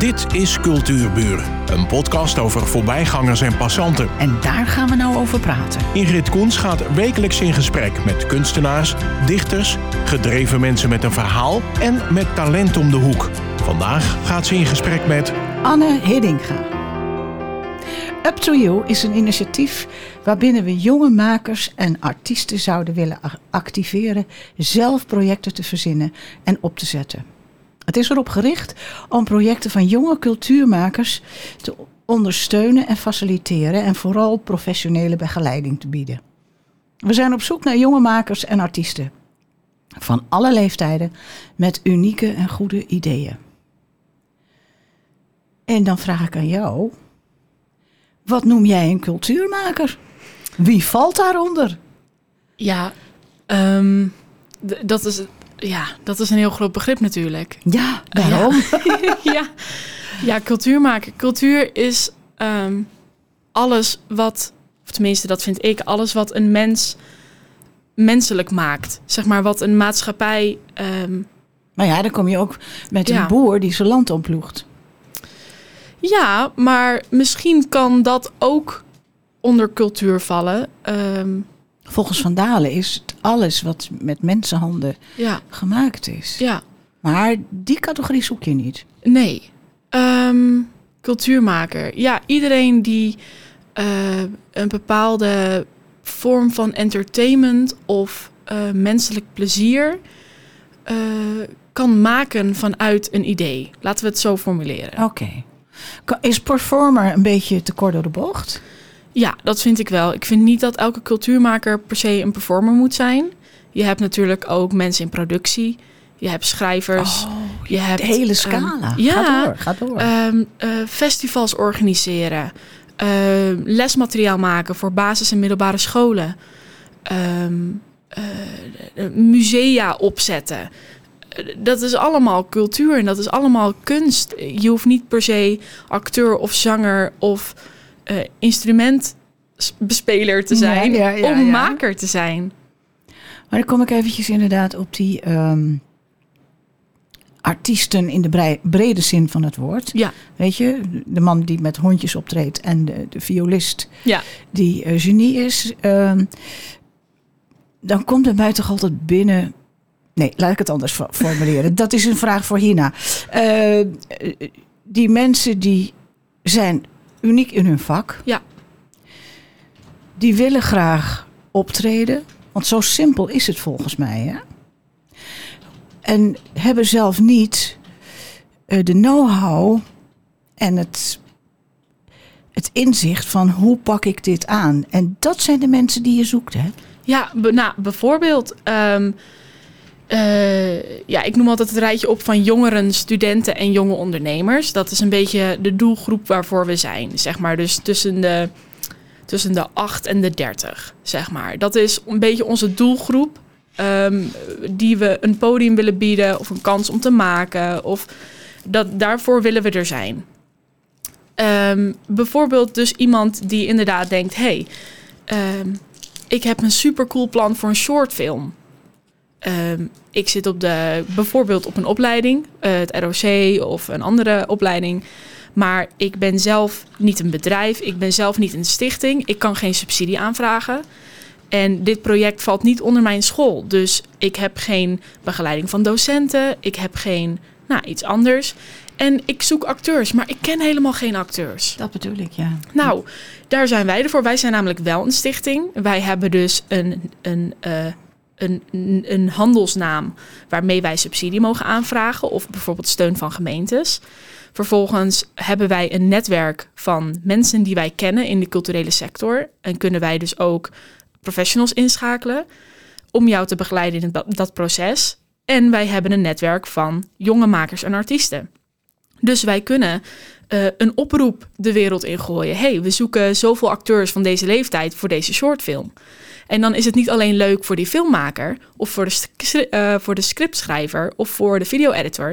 Dit is Cultuurburen, een podcast over voorbijgangers en passanten. En daar gaan we nou over praten. Ingrid Koens gaat wekelijks in gesprek met kunstenaars, dichters, gedreven mensen met een verhaal en met talent om de hoek. Vandaag gaat ze in gesprek met Anne Hiddinga. Up to You is een initiatief waarbinnen we jonge makers en artiesten zouden willen activeren zelf projecten te verzinnen en op te zetten. Het is erop gericht om projecten van jonge cultuurmakers te ondersteunen en faciliteren en vooral professionele begeleiding te bieden. We zijn op zoek naar jonge makers en artiesten van alle leeftijden met unieke en goede ideeën. En dan vraag ik aan jou, wat noem jij een cultuurmaker? Wie valt daaronder? Ja, ehm, dat is ja, dat is een heel groot begrip natuurlijk. Ja, waarom? ja. ja. cultuur maken. Cultuur is ehm, alles wat, of tenminste dat vind ik, alles wat een mens menselijk maakt. Zeg maar wat een maatschappij... Um, maar ja, dan kom je ook met een boer die zijn land omploegt. Ja, maar misschien kan dat ook onder cultuur vallen. Um, Volgens Van Dalen is het alles wat met mensenhanden ja. gemaakt is. Ja. Maar die categorie zoek je niet. Nee. Ehm, cultuurmaker. Ja, iedereen die uh, een bepaalde vorm van entertainment of uh, menselijk plezier uh, kan maken vanuit een idee. Laten we het zo formuleren. Oké. Is performer een beetje te kort door de bocht? Ja, dat vind ik wel. Ik vind niet dat elke cultuurmaker per se een performer moet zijn. Je hebt natuurlijk ook mensen in productie. Je hebt schrijvers. Oh, je hebt de hele ehm, scala. ja, ga door, ga door. Um, festivals organiseren. Uh, lesmateriaal maken voor basis- en middelbare scholen. Um, uh, musea opzetten. Dat is allemaal cultuur en dat is allemaal kunst. Je hoeft niet per se acteur of zanger of uh, instrumentbespeler te zijn om maker te zijn. Maar dan kom ik eventjes inderdaad op die ehm, artiesten in de brede zin van het woord. Ja. Weet je, de man die met hondjes optreedt en de, de violist ja. die uh, genie is. Ehm, dan komt er mij toch altijd binnen. Nee, laat ik het anders formuleren. Dat is een vraag voor Hina. Uh, die mensen die zijn uniek in hun vak. Ja. Die willen graag optreden. Want zo simpel is het volgens mij. Hè? En hebben zelf niet uh, de know-how en het, het inzicht van hoe pak ik dit aan. En dat zijn de mensen die je zoekt, hè? Ja, nou, bijvoorbeeld. Um, uh, ja, ik noem altijd het rijtje op van jongeren, studenten en jonge ondernemers. Dat is een beetje de doelgroep waarvoor we zijn. Zeg maar, dus tussen de, tussen de 8 en de 30, zeg maar. Dat is een beetje onze doelgroep. Um, die we een podium willen bieden of een kans om te maken. Of dat, daarvoor willen we er zijn. Um, bijvoorbeeld dus iemand die inderdaad denkt... hey, um, ik heb een supercool plan voor een shortfilm. Um, ik zit op de, bijvoorbeeld op een opleiding, uh, het ROC of een andere opleiding. Maar ik ben zelf niet een bedrijf, ik ben zelf niet een stichting, ik kan geen subsidie aanvragen. En dit project valt niet onder mijn school. Dus ik heb geen begeleiding van docenten, ik heb geen, nou, iets anders. En ik zoek acteurs, maar ik ken helemaal geen acteurs. Dat bedoel ik, ja. Nou, daar zijn wij ervoor. Wij zijn namelijk wel een stichting. Wij hebben dus een, een uh, een, een handelsnaam waarmee wij subsidie mogen aanvragen of bijvoorbeeld steun van gemeentes. Vervolgens hebben wij een netwerk van mensen die wij kennen in de culturele sector en kunnen wij dus ook professionals inschakelen om jou te begeleiden in dat proces. En wij hebben een netwerk van jonge makers en artiesten. Dus wij kunnen uh, een oproep de wereld ingooien. hey, we zoeken zoveel acteurs van deze leeftijd voor deze shortfilm. En dan is het niet alleen leuk voor die filmmaker of voor de, uh, voor de scriptschrijver of voor de video-editor,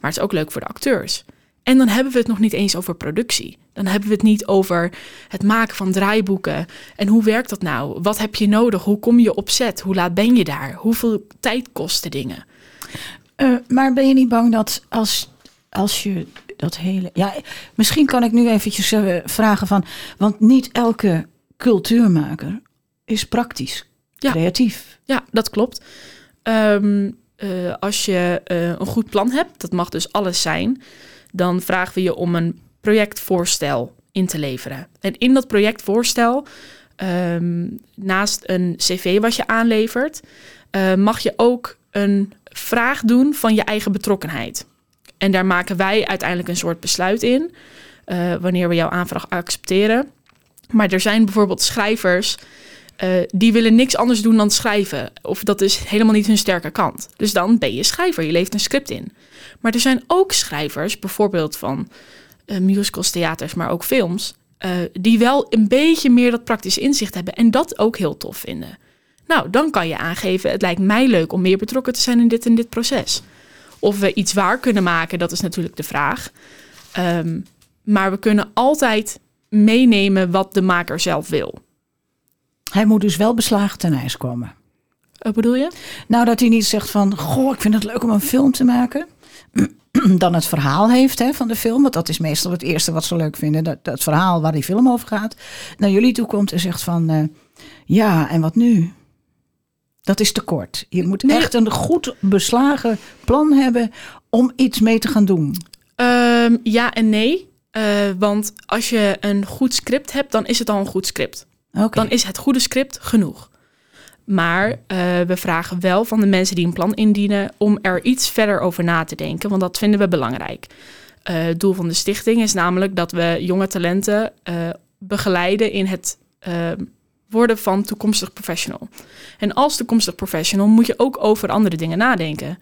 maar het is ook leuk voor de acteurs. En dan hebben we het nog niet eens over productie. Dan hebben we het niet over het maken van draaiboeken. En hoe werkt dat nou? Wat heb je nodig? Hoe kom je op set? Hoe laat ben je daar? Hoeveel tijd kosten dingen? Uh, maar ben je niet bang dat als, als je dat hele. Ja, misschien kan ik nu eventjes eh, vragen van. Want niet elke cultuurmaker is praktisch, Ja. creatief. Ja, dat klopt. Ehm, eh, als je eh, een goed plan hebt, dat mag dus alles zijn, dan vragen we je om een projectvoorstel in te leveren. En in dat projectvoorstel, ehm, naast een cv wat je aanlevert, eh, mag je ook een vraag doen van je eigen betrokkenheid. En daar maken wij uiteindelijk een soort besluit in, wanneer we jouw aanvraag accepteren. Maar er zijn bijvoorbeeld schrijvers eh, die willen niks anders doen dan schrijven. Of dat is helemaal niet hun sterke kant. Dus dan ben je schrijver, je levert een script in. Maar er zijn ook schrijvers, bijvoorbeeld van eh, musicals, theaters, maar ook films, eh, die wel een beetje meer dat praktische inzicht hebben en dat ook heel tof vinden. Nou, dan kan je aangeven, het lijkt mij leuk om meer betrokken te zijn in dit en dit proces. Of we iets waar kunnen maken, dat is natuurlijk de vraag. Ehm, maar we kunnen altijd meenemen wat de maker zelf wil. Hij moet dus wel beslagen ten ijs komen. Wat bedoel je? Nou, dat hij niet zegt van, goh, ik vind het leuk om een film te maken. Dan het verhaal heeft hè, van de film. Want dat is meestal het eerste wat ze leuk vinden. Dat, dat verhaal waar die film over gaat. Naar jullie toe komt en zegt van, eh, ja, en wat nu? Dat is te kort. Je moet Nee. echt een goed beslagen plan hebben om iets mee te gaan doen. Ehm, ja en nee. Eh, want als je een goed script hebt, dan is het al een goed script. Dan is het goede script genoeg. Maar eh, we vragen wel van de mensen die een plan indienen om er iets verder over na te denken, want dat vinden we belangrijk. Eh, het doel van de stichting is namelijk dat we jonge talenten eh, begeleiden in het worden van toekomstig professional. En als toekomstig professional moet je ook over andere dingen nadenken.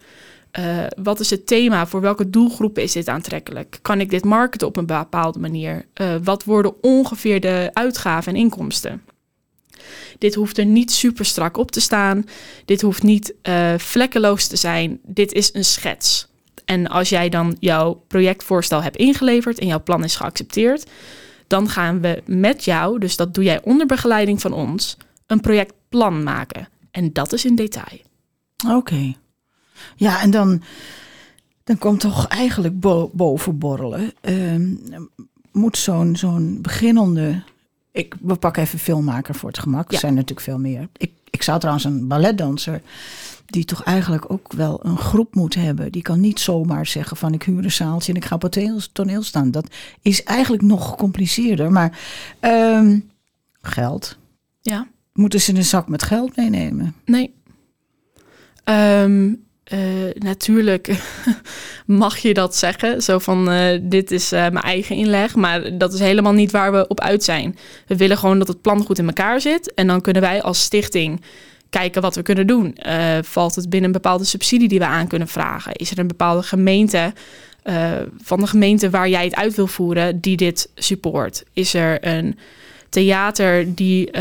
Eh, wat is het thema? Voor welke doelgroepen is dit aantrekkelijk? Kan ik dit marketen op een bepaalde manier? Eh, wat worden ongeveer de uitgaven en inkomsten? Dit hoeft er niet super strak op te staan. Dit hoeft niet eh, vlekkeloos te zijn. Dit is een schets. En als jij dan jouw projectvoorstel hebt ingeleverd en jouw plan is geaccepteerd, dan gaan we met jou, dus dat doe jij onder begeleiding van ons, een projectplan maken. En dat is in detail. Oké. Ja, en dan, dan komt toch eigenlijk bo boven borrelen. Ehm, moet zo'n zo'n beginnende... Ik, we pakken even filmmaker voor het gemak. Er zijn natuurlijk veel meer. Ik, ik zou trouwens een balletdanser... die toch eigenlijk ook wel een groep moet hebben. Die kan niet zomaar zeggen van ik huur een zaaltje... en ik ga op het toneel, toneel staan. Dat is eigenlijk nog gecompliceerder. Maar ehm, geld. Ja. Moeten ze een zak met geld meenemen? Nee. Ehm, eh, natuurlijk mag je dat zeggen. Zo van, eh, dit is eh, mijn eigen inleg. Maar dat is helemaal niet waar we op uit zijn. We willen gewoon dat het plan goed in elkaar zit. En dan kunnen wij als stichting kijken wat we kunnen doen. Valt het binnen een bepaalde subsidie die we aan kunnen vragen? Is er een bepaalde gemeente... van de gemeente waar jij het uit wil voeren, die dit support? Is er een theater die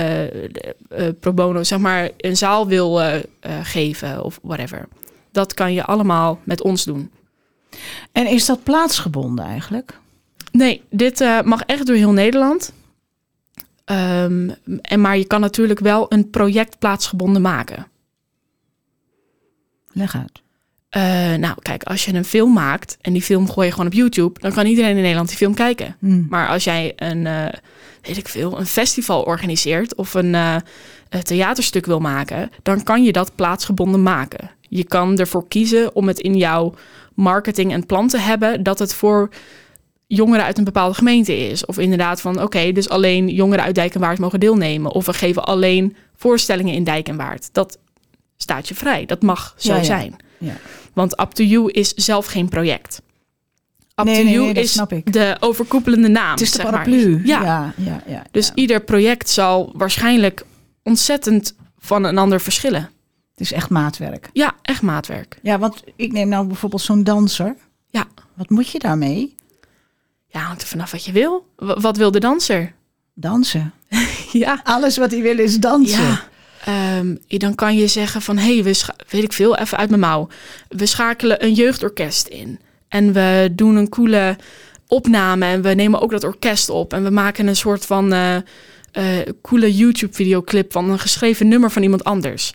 pro bono, zeg maar, een zaal wil geven of whatever. Dat kan je allemaal met ons doen. En is dat plaatsgebonden eigenlijk? Nee, dit eh, mag echt door heel Nederland. Ehm, en maar je kan natuurlijk wel een project plaatsgebonden maken. Leg uit. Eh, nou, kijk, als je een film maakt en die film gooi je gewoon op YouTube, dan kan iedereen in Nederland die film kijken. Hmm. Maar als jij een, eh, weet ik veel, een festival organiseert of een, een theaterstuk wil maken, dan kan je dat plaatsgebonden maken. Je kan ervoor kiezen om het in jouw marketing en plan te hebben dat het voor jongeren uit een bepaalde gemeente is. Of inderdaad van, oké, dus alleen jongeren uit Dijk en Waard mogen deelnemen. Of we geven alleen voorstellingen in Dijk en Waard. Dat staat je vrij. Dat mag zo Ja, ja. zijn. Ja. Want Up to You is zelf geen project. Up Nee, to nee, You nee, is de overkoepelende naam. Het is de paraplu. Ja. ja, ja, Dus ieder project zal waarschijnlijk ontzettend van een ander verschillen. Het is echt maatwerk. Ja, echt maatwerk. Ja, want ik neem nou bijvoorbeeld zo'n danser. Ja. Wat moet je daarmee? Ja, hangt er vanaf wat je wil. W- wat wil de danser? Dansen. Ja. Alles wat hij wil is dansen. Ja. Ehm, dan kan je zeggen van, hé, hey, we weet ik veel, even uit mijn mouw. We schakelen een jeugdorkest in. En we doen een coole opname en we nemen ook dat orkest op. En we maken een soort van eh, coole YouTube-videoclip van een geschreven nummer van iemand anders.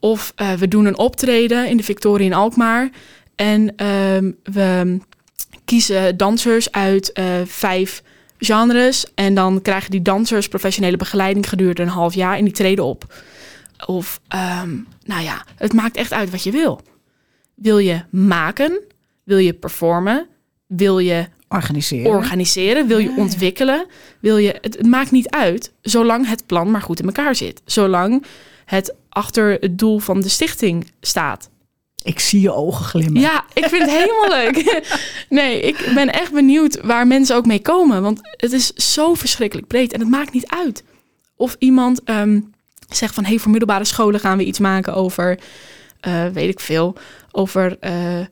Of eh, we doen een optreden in de Victoria in Alkmaar. En ehm, we kiezen dansers uit eh, vijf genres. En dan krijgen die dansers professionele begeleiding gedurende een half jaar en die treden op. Of, ehm, nou ja, het maakt echt uit wat je wil. Wil je maken? Wil je performen? Wil je Organiseren. organiseren? Wil je ontwikkelen? Wil je, het, het maakt niet uit, zolang het plan maar goed in elkaar zit. Zolang het achter het doel van de stichting staat. ik zie je ogen glimmen. Ja, ik vind het helemaal leuk. Nee, ik ben echt benieuwd waar mensen ook mee komen. Want het is zo verschrikkelijk breed en het maakt niet uit. Of iemand ehm, zegt van... hey, voor middelbare scholen gaan we iets maken over... eh, weet ik veel, over... eh, eh,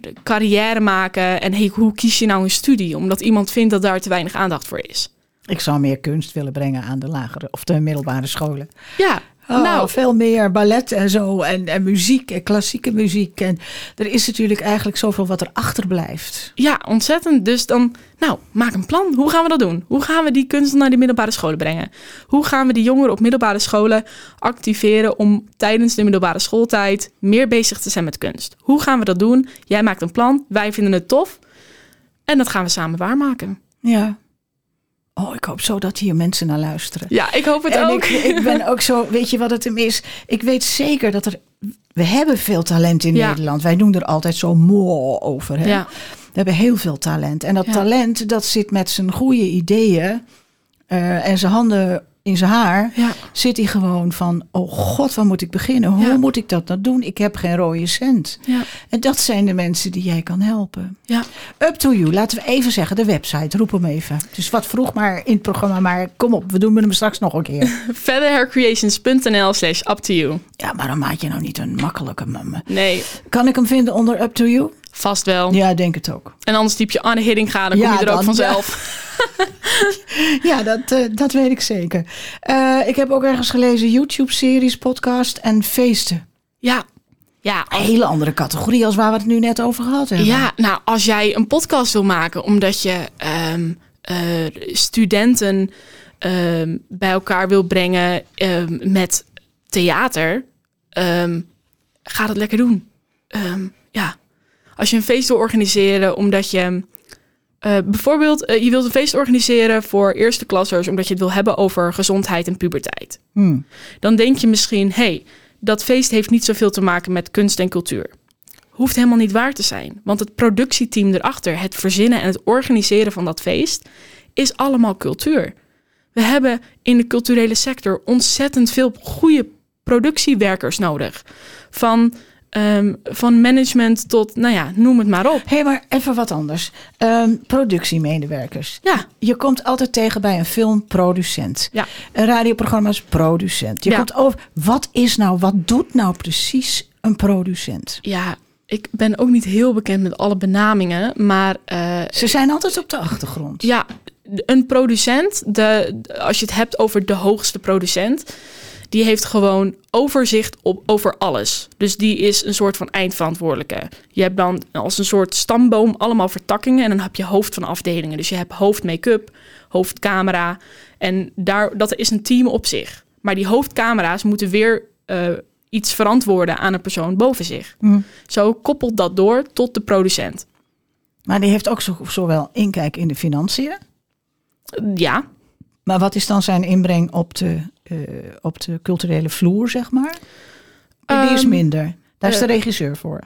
de carrière maken en hey, hoe kies je nou een studie? Omdat iemand vindt dat daar te weinig aandacht voor is. Ik zou meer kunst willen brengen aan de lagere of de middelbare scholen. Ja, Oh, nou, veel meer ballet en zo. En, en muziek en klassieke muziek. En er is natuurlijk eigenlijk zoveel wat er achterblijft. Ja, ontzettend. Dus dan, nou, maak een plan. Hoe gaan we dat doen? Hoe gaan we die kunst naar de middelbare scholen brengen? Hoe gaan we die jongeren op middelbare scholen activeren om tijdens de middelbare schooltijd meer bezig te zijn met kunst? Hoe gaan we dat doen? Jij maakt een plan, wij vinden het tof en dat gaan we samen waarmaken. Ja. Ik hoop zo dat hier mensen naar luisteren. Ja, ik hoop het en ook. ik, ik ben ook zo, weet je wat het hem is? Ik weet zeker dat er, we hebben veel talent in Ja. Nederland. Wij doen er altijd zo mooi over. Hè? Ja, We hebben heel veel talent. En dat Ja. talent, dat zit met zijn goede ideeën eh, en zijn handen in zijn haar. ja, Zit hij gewoon van, oh god, waar moet ik beginnen? Hoe Ja. moet ik dat nou doen? Ik heb geen rode cent. ja, En dat zijn de mensen die jij kan helpen. ja. Up to you, laten we even zeggen, de website, roep hem even. Dus wat vroeg maar in het programma, maar kom op, we doen hem straks nog een keer. Verderhaircreations.nl slash up to you. Ja, maar dan maak je nou niet een makkelijke mamme. Nee, Kan ik hem vinden onder Up to you? Vast wel. Ja, denk het ook. En anders typ je Anne Hiddinga, dan kom Ja, je er ook vanzelf. Ja, dat, eh, dat weet ik zeker. Eh, ik heb ook ergens gelezen YouTube-series, podcast en feesten. Ja, ja, Een hele andere categorie als waar we het nu net over gehad hebben. Ja, nou, als jij een podcast wil maken omdat je ehm, eh, studenten ehm, bij elkaar wil brengen ehm, met theater, ga dat lekker doen. Ja, als je een feest wil organiseren omdat je eh, bijvoorbeeld eh, je wilt een feest organiseren voor eerste klassers omdat je het wil hebben over gezondheid en puberteit Hm. dan denk je misschien, hé, hey, dat feest heeft niet zoveel te maken met kunst en cultuur. Hoeft helemaal niet waar te zijn, want het productieteam erachter, het verzinnen en het organiseren van dat feest, is allemaal cultuur. We hebben in de culturele sector ontzettend veel goede productiewerkers nodig. Van, ehm, van management tot, nou ja, noem het maar op. Hé, hey, maar even wat anders. Ehm, productiemedewerkers. Ja, Je komt altijd tegen bij een filmproducent. ja, Een radioprogramma is producent. Je Ja. komt over. Wat is nou, wat doet nou precies een producent? ja. Ik ben ook niet heel bekend met alle benamingen, maar eh, Ze zijn altijd op de achtergrond. Ja, een producent, de, als je het hebt over de hoogste producent, die heeft gewoon overzicht op, over alles. Dus die is een soort van eindverantwoordelijke. Je hebt dan als een soort stamboom allemaal vertakkingen en dan heb je hoofd van afdelingen. Dus je hebt hoofd make-up, hoofd camera en daar, dat is een team op zich. Maar die hoofdcamera's moeten weer eh, iets verantwoorden aan een persoon boven zich. Hm. Zo koppelt dat door tot de producent. Maar die heeft ook zo, zowel inkijk in de financiën. Ja, Maar wat is dan zijn inbreng op de, op de culturele vloer, zeg maar? En die is Ehm, minder. Daar is de eh, regisseur voor.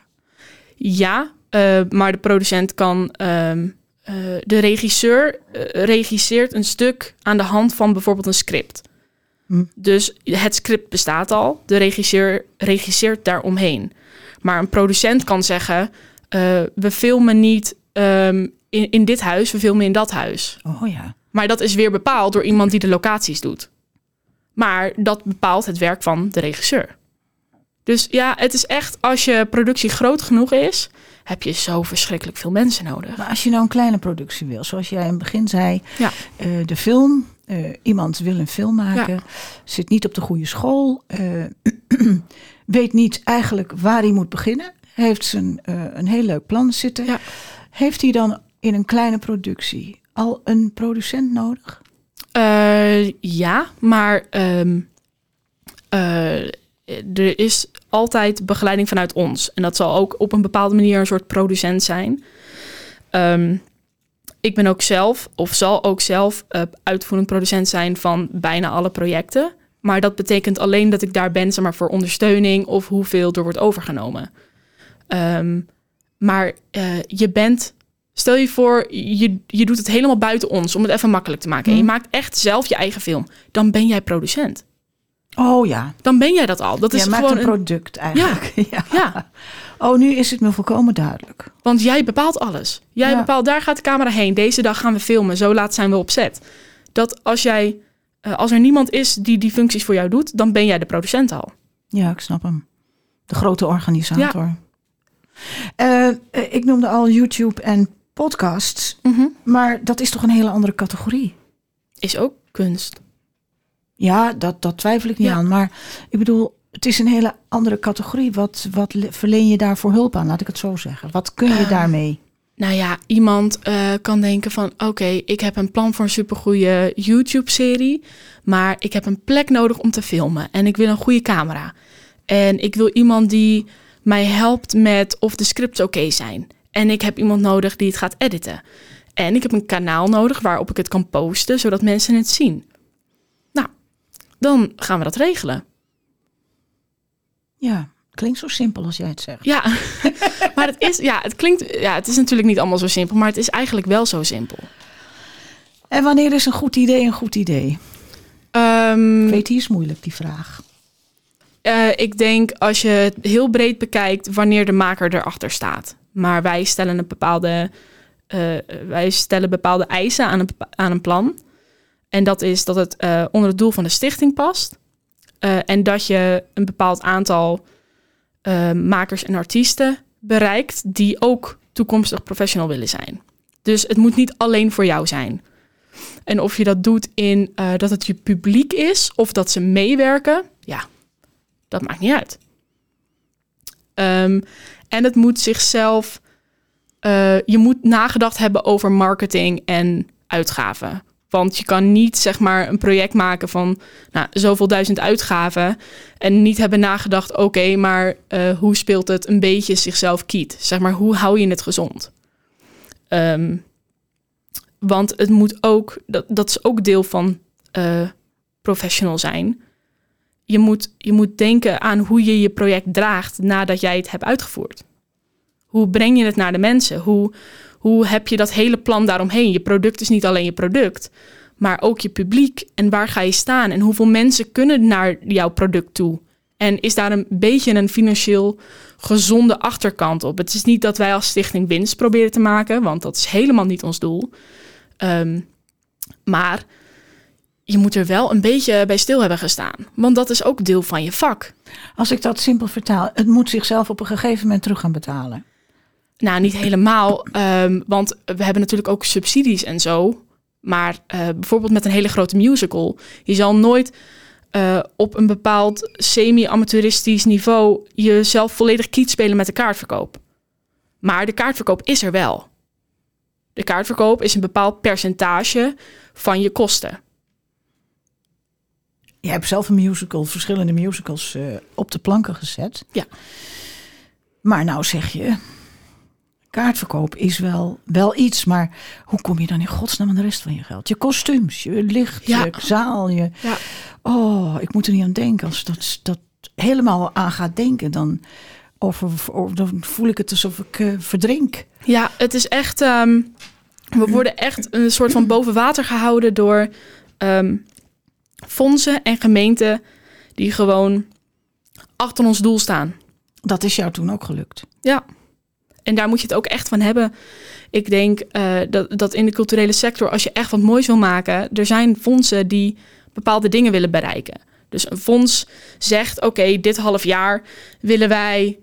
Ja, eh, maar de producent kan. ehm, eh, de regisseur eh, regisseert een stuk aan de hand van bijvoorbeeld een script. Hm. Dus het script bestaat al, de regisseur regisseert daaromheen. Maar een producent kan zeggen: eh, we filmen niet ehm, in, in dit huis, we filmen in dat huis. Oh ja. Maar dat is weer bepaald door iemand die de locaties doet. Maar dat bepaalt het werk van de regisseur. Dus ja, het is echt, als je productie groot genoeg is, heb je zo verschrikkelijk veel mensen nodig. Maar als je nou een kleine productie wil, zoals jij in het begin zei, Ja. eh, de film, eh, iemand wil een film maken, Ja. zit niet op de goede school, eh, weet niet eigenlijk waar hij moet beginnen, heeft zijn, een heel leuk plan zitten. Ja. Heeft hij dan in een kleine productie al een producent nodig? Eh, ja, maar ehm, eh, er is altijd begeleiding vanuit ons. En dat zal ook op een bepaalde manier een soort producent zijn. Ehm, ik ben ook zelf, of zal ook zelf, uh, uitvoerend producent zijn van bijna alle projecten. Maar dat betekent alleen dat ik daar ben zeg maar, voor ondersteuning of hoeveel er wordt overgenomen. Um, maar je bent, stel je voor, je, je doet het helemaal buiten ons om het even makkelijk te maken. En je hmm. maakt echt zelf je eigen film. Dan ben jij producent. Oh ja. Dan ben jij dat al. Dat is gewoon een product eigenlijk. Ja. ja. Oh, nu is het me volkomen duidelijk. Want jij bepaalt alles. Jij bepaalt, daar gaat de camera heen. Deze dag gaan we filmen. Zo laat zijn we op set. Dat als jij, uh, als er niemand is die die functies voor jou doet, dan ben jij de producent al. Ja, ik snap hem. De grote organisator. Ja. Uh, ik noemde al YouTube en podcasts, mm -hmm. maar dat is toch een hele andere categorie? Is ook kunst. Ja, dat, dat twijfel ik niet aan. Maar ik bedoel, het is een hele andere categorie. Wat, wat verleen je daarvoor hulp aan, laat ik het zo zeggen? Wat kun je uh, daarmee? Nou ja, iemand uh, kan denken van... oké, ik heb een plan voor een supergoeie YouTube-serie... maar ik heb een plek nodig om te filmen. En ik wil een goede camera. En ik wil iemand die mij helpt met of de scripts oké zijn. En ik heb iemand nodig die het gaat editen. En ik heb een kanaal nodig waarop ik het kan posten, zodat mensen het zien. Nou, dan gaan we dat regelen. Ja, klinkt zo simpel als jij het zegt. Ja, maar het is, ja, het klinkt, ja, het is natuurlijk niet allemaal zo simpel, maar het is eigenlijk wel zo simpel. En wanneer is een goed idee een goed idee? Um, weet, die is moeilijk, die vraag. Uh, ik denk als je het heel breed bekijkt, wanneer de maker erachter staat. Maar wij stellen een bepaalde, uh, wij stellen bepaalde eisen aan een, aan een plan. En dat is dat het uh, onder het doel van de stichting past. en dat je een bepaald aantal makers en artiesten bereikt die ook toekomstig professional willen zijn. Dus het moet niet alleen voor jou zijn. En of je dat doet in dat het je publiek is of dat ze meewerken, ja, dat maakt niet uit. Um, en het moet zichzelf. Uh, je moet nagedacht hebben over marketing en uitgaven. Want je kan niet zeg maar een project maken van nou, zoveel duizend uitgaven. En niet hebben nagedacht, oké, maar uh, hoe speelt het een beetje zichzelf kiet? Zeg maar, hoe hou je het gezond? Um, want het moet ook, dat, dat is ook deel van uh, professional zijn je moet, je moet denken aan hoe je je project draagt nadat jij het hebt uitgevoerd. Hoe breng je het naar de mensen? Hoe, hoe heb je dat hele plan daaromheen? Je product is niet alleen je product, maar ook je publiek. En waar ga je staan? En hoeveel mensen kunnen naar jouw product toe? En is daar een beetje een financieel gezonde achterkant op? Het is niet dat wij als stichting winst proberen te maken, want dat is helemaal niet ons doel. Um, maar je moet er wel een beetje bij stil hebben gestaan. Want dat is ook deel van je vak. Als ik dat simpel vertaal, het moet zichzelf op een gegeven moment terug gaan betalen. Nou, niet helemaal. Um, want we hebben natuurlijk ook subsidies en zo. Maar uh, bijvoorbeeld met een hele grote musical. Je zal nooit uh, op een bepaald semi-amateuristisch niveau jezelf volledig kiet spelen met de kaartverkoop. Maar de kaartverkoop is er wel. De kaartverkoop is een bepaald percentage van je kosten. Je hebt zelf een musical, verschillende musicals uh, op de planken gezet. Ja. Maar nou zeg je, kaartverkoop is wel, wel iets, maar hoe kom je dan in godsnaam aan de rest van je geld? Je kostuums, je licht, ja. je zaal, je... Ja. Oh, ik moet er niet aan denken. Als dat, dat helemaal aan gaat denken, dan, over, dan voel ik het alsof ik uh, verdrink. Ja, het is echt... Um, we worden echt een soort van boven water gehouden door... Um, fondsen en gemeenten die gewoon achter ons doel staan. Dat is jou toen ook gelukt. Ja. En daar moet je het ook echt van hebben. Ik denk uh, dat, dat in de culturele sector, als je echt wat moois wil maken, er zijn fondsen die bepaalde dingen willen bereiken. Dus een fonds zegt: oké, dit half jaar willen wij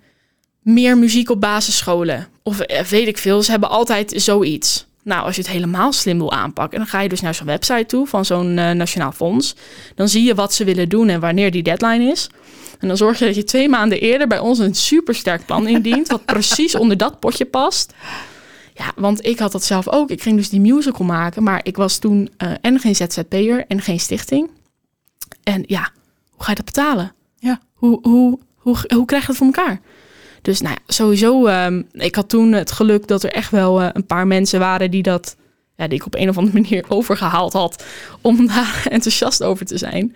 meer muziek op basisscholen. Of eh, weet ik veel, ze hebben altijd zoiets. Nou, als je het helemaal slim wil aanpakken, dan ga je dus naar zo'n website toe van zo'n uh, nationaal fonds. Dan zie je wat ze willen doen en wanneer die deadline is. En dan zorg je dat je twee maanden eerder bij ons een supersterk plan indient, wat precies onder dat potje past. Ja, want ik had dat zelf ook. Ik ging dus die musical maken, maar ik was toen uh, en geen ZZP'er en geen stichting. En ja, hoe ga je dat betalen? Ja. Hoe, hoe, hoe, hoe krijg je dat voor elkaar? Dus nou ja, sowieso, ehm, ik had toen het geluk dat er echt wel eh, een paar mensen waren die dat, ja, die ik op een of andere manier overgehaald had om daar enthousiast over te zijn.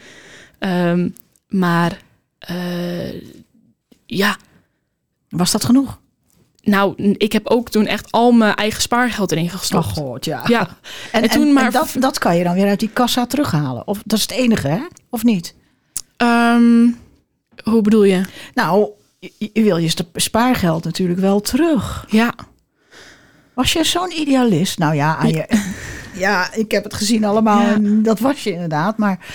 Ehm, maar eh, ja, Was dat genoeg? nou, ik heb ook toen echt al mijn eigen spaargeld erin Oh gestopt. god, ja. Ja, En, En toen en- maar- en dat, dat kan je dan weer uit die kassa terughalen. Of dat is het enige, hè? Of niet? Ehm, hoe bedoel je? Nou, je, je wil je spaargeld natuurlijk wel terug. Ja, Was je zo'n idealist? Nou ja, aan je, ja, ik heb het gezien allemaal. Ja. En dat was je inderdaad. Maar,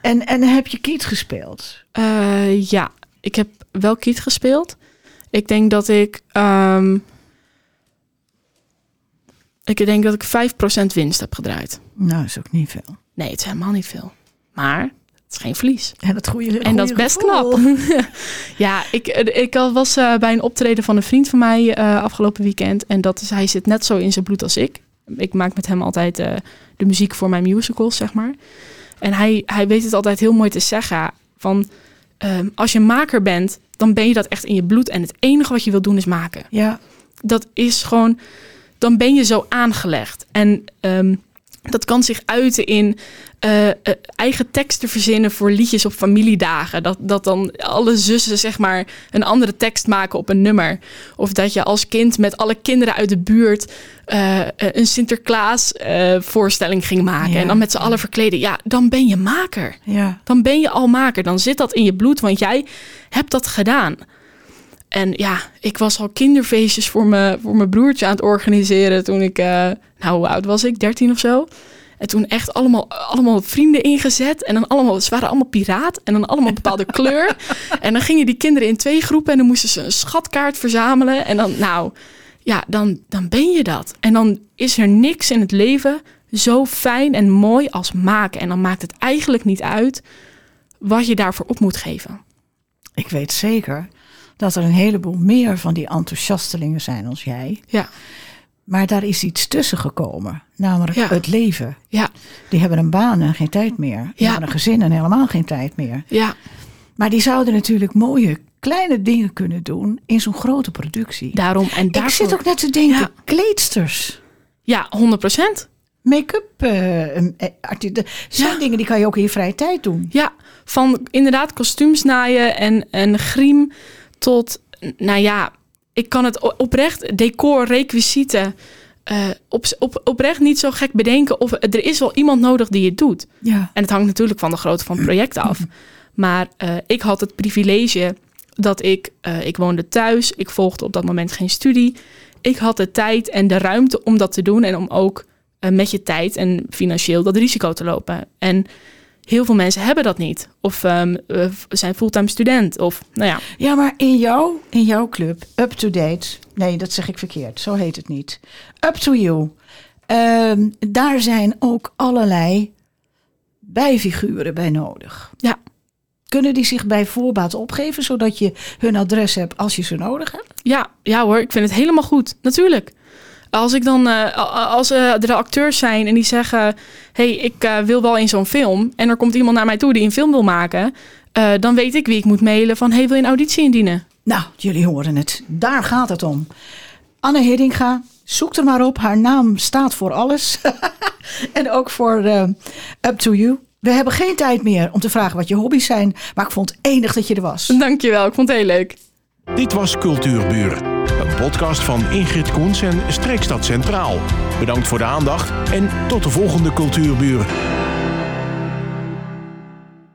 en, en heb je kiet gespeeld? Eh, ja, ik heb wel kiet gespeeld. Ik denk dat ik. ehm, ik denk dat ik 5% winst heb gedraaid. Nou, dat is ook niet veel. Nee, het is helemaal niet veel. Maar het is geen verlies. En dat goede En dat is best gevoel. knap. ja, ik, ik was eh, bij een optreden van een vriend van mij eh, afgelopen weekend. En dat is, hij zit net zo in zijn bloed als ik. Ik maak met hem altijd eh, de muziek voor mijn musicals, zeg maar. En hij, hij weet het altijd heel mooi te zeggen. Van, ehm, als je maker bent, dan ben je dat echt in je bloed. En het enige wat je wil doen is maken Ja, dat is gewoon, dan ben je zo aangelegd. En ehm, dat kan zich uiten in eh, eh, eigen teksten verzinnen voor liedjes op familiedagen. Dat, dat dan alle zussen zeg maar een andere tekst maken op een nummer. Of dat je als kind met alle kinderen uit de buurt eh, een Sinterklaas voorstelling ging maken. Ja. En dan met z'n allen verkleden. Ja, dan ben je maker. ja. Dan ben je al maker. Dan zit dat in je bloed, want jij hebt dat gedaan. En ja, ik was al kinderfeestjes voor mijn, voor mijn broertje aan het organiseren toen ik, eh, nou hoe oud was ik, 13 of zo. En toen echt allemaal, allemaal vrienden ingezet. En dan allemaal, ze waren allemaal piraat. En dan allemaal een bepaalde kleur. En dan gingen die kinderen in twee groepen. En dan moesten ze een schatkaart verzamelen. En dan, nou, ja, dan, dan ben je dat. En dan is er niks in het leven zo fijn en mooi als maken. En dan maakt het eigenlijk niet uit wat je daarvoor op moet geven. Ik weet zeker dat er een heleboel meer van die enthousiastelingen zijn als jij. Ja, Maar daar is iets tussen gekomen. Namelijk Ja. het leven. ja, Die hebben een baan en geen tijd meer. Die Ja. hebben een gezin en helemaal geen tijd meer. ja, Maar die zouden natuurlijk mooie kleine dingen kunnen doen in zo'n grote productie. daarom. En daarvoor, Ik zit ook net te denken, Ja. kleedsters. Ja, 100 procent. Make-up, de- zijn Ja. dingen die kan je ook in je vrije tijd doen. Ja, van inderdaad kostuums naaien en, en griem tot, nou ja, ik kan het oprecht, decor, requisieten, eh, op, op, oprecht niet zo gek bedenken. Of er is wel iemand nodig die het doet. Ja. En het hangt natuurlijk van de grootte van het project af. Maar eh, ik had het privilege dat ik, eh, ik woonde thuis, ik volgde op dat moment geen studie. Ik had de tijd en de ruimte om dat te doen en om ook met je tijd en financieel dat risico te lopen. En heel veel mensen hebben dat niet. Of eh, zijn fulltime student. Of nou ja, Ja, maar in, jou, in jouw club, Up to Date. Nee, dat zeg ik verkeerd. Zo heet het niet. Up to You. Ehm, daar zijn ook allerlei bijfiguren bij nodig. ja, Kunnen die zich bij voorbaat opgeven, zodat je hun adres hebt als je ze nodig hebt? Ja, ja hoor, ik vind het helemaal goed. Natuurlijk. Als ik dan, eh, als eh, er acteurs zijn en die zeggen: hey, ik eh, wil wel in zo'n film. En er komt iemand naar mij toe die een film wil maken. dan weet ik wie ik moet mailen van: hey, wil je een auditie indienen? Nou, jullie horen het. Daar gaat het om. Anne Hiddinga, zoek er maar op. Haar naam staat voor alles. en ook voor Up to You. We hebben geen tijd meer om te vragen wat je hobby's zijn. Maar ik vond het enig dat je er was. Dankjewel, ik vond het heel leuk. Dit was Cultuurburen, een podcast van Ingrid Koens en Streekstad Centraal. Bedankt voor de aandacht en tot de volgende Cultuurburen.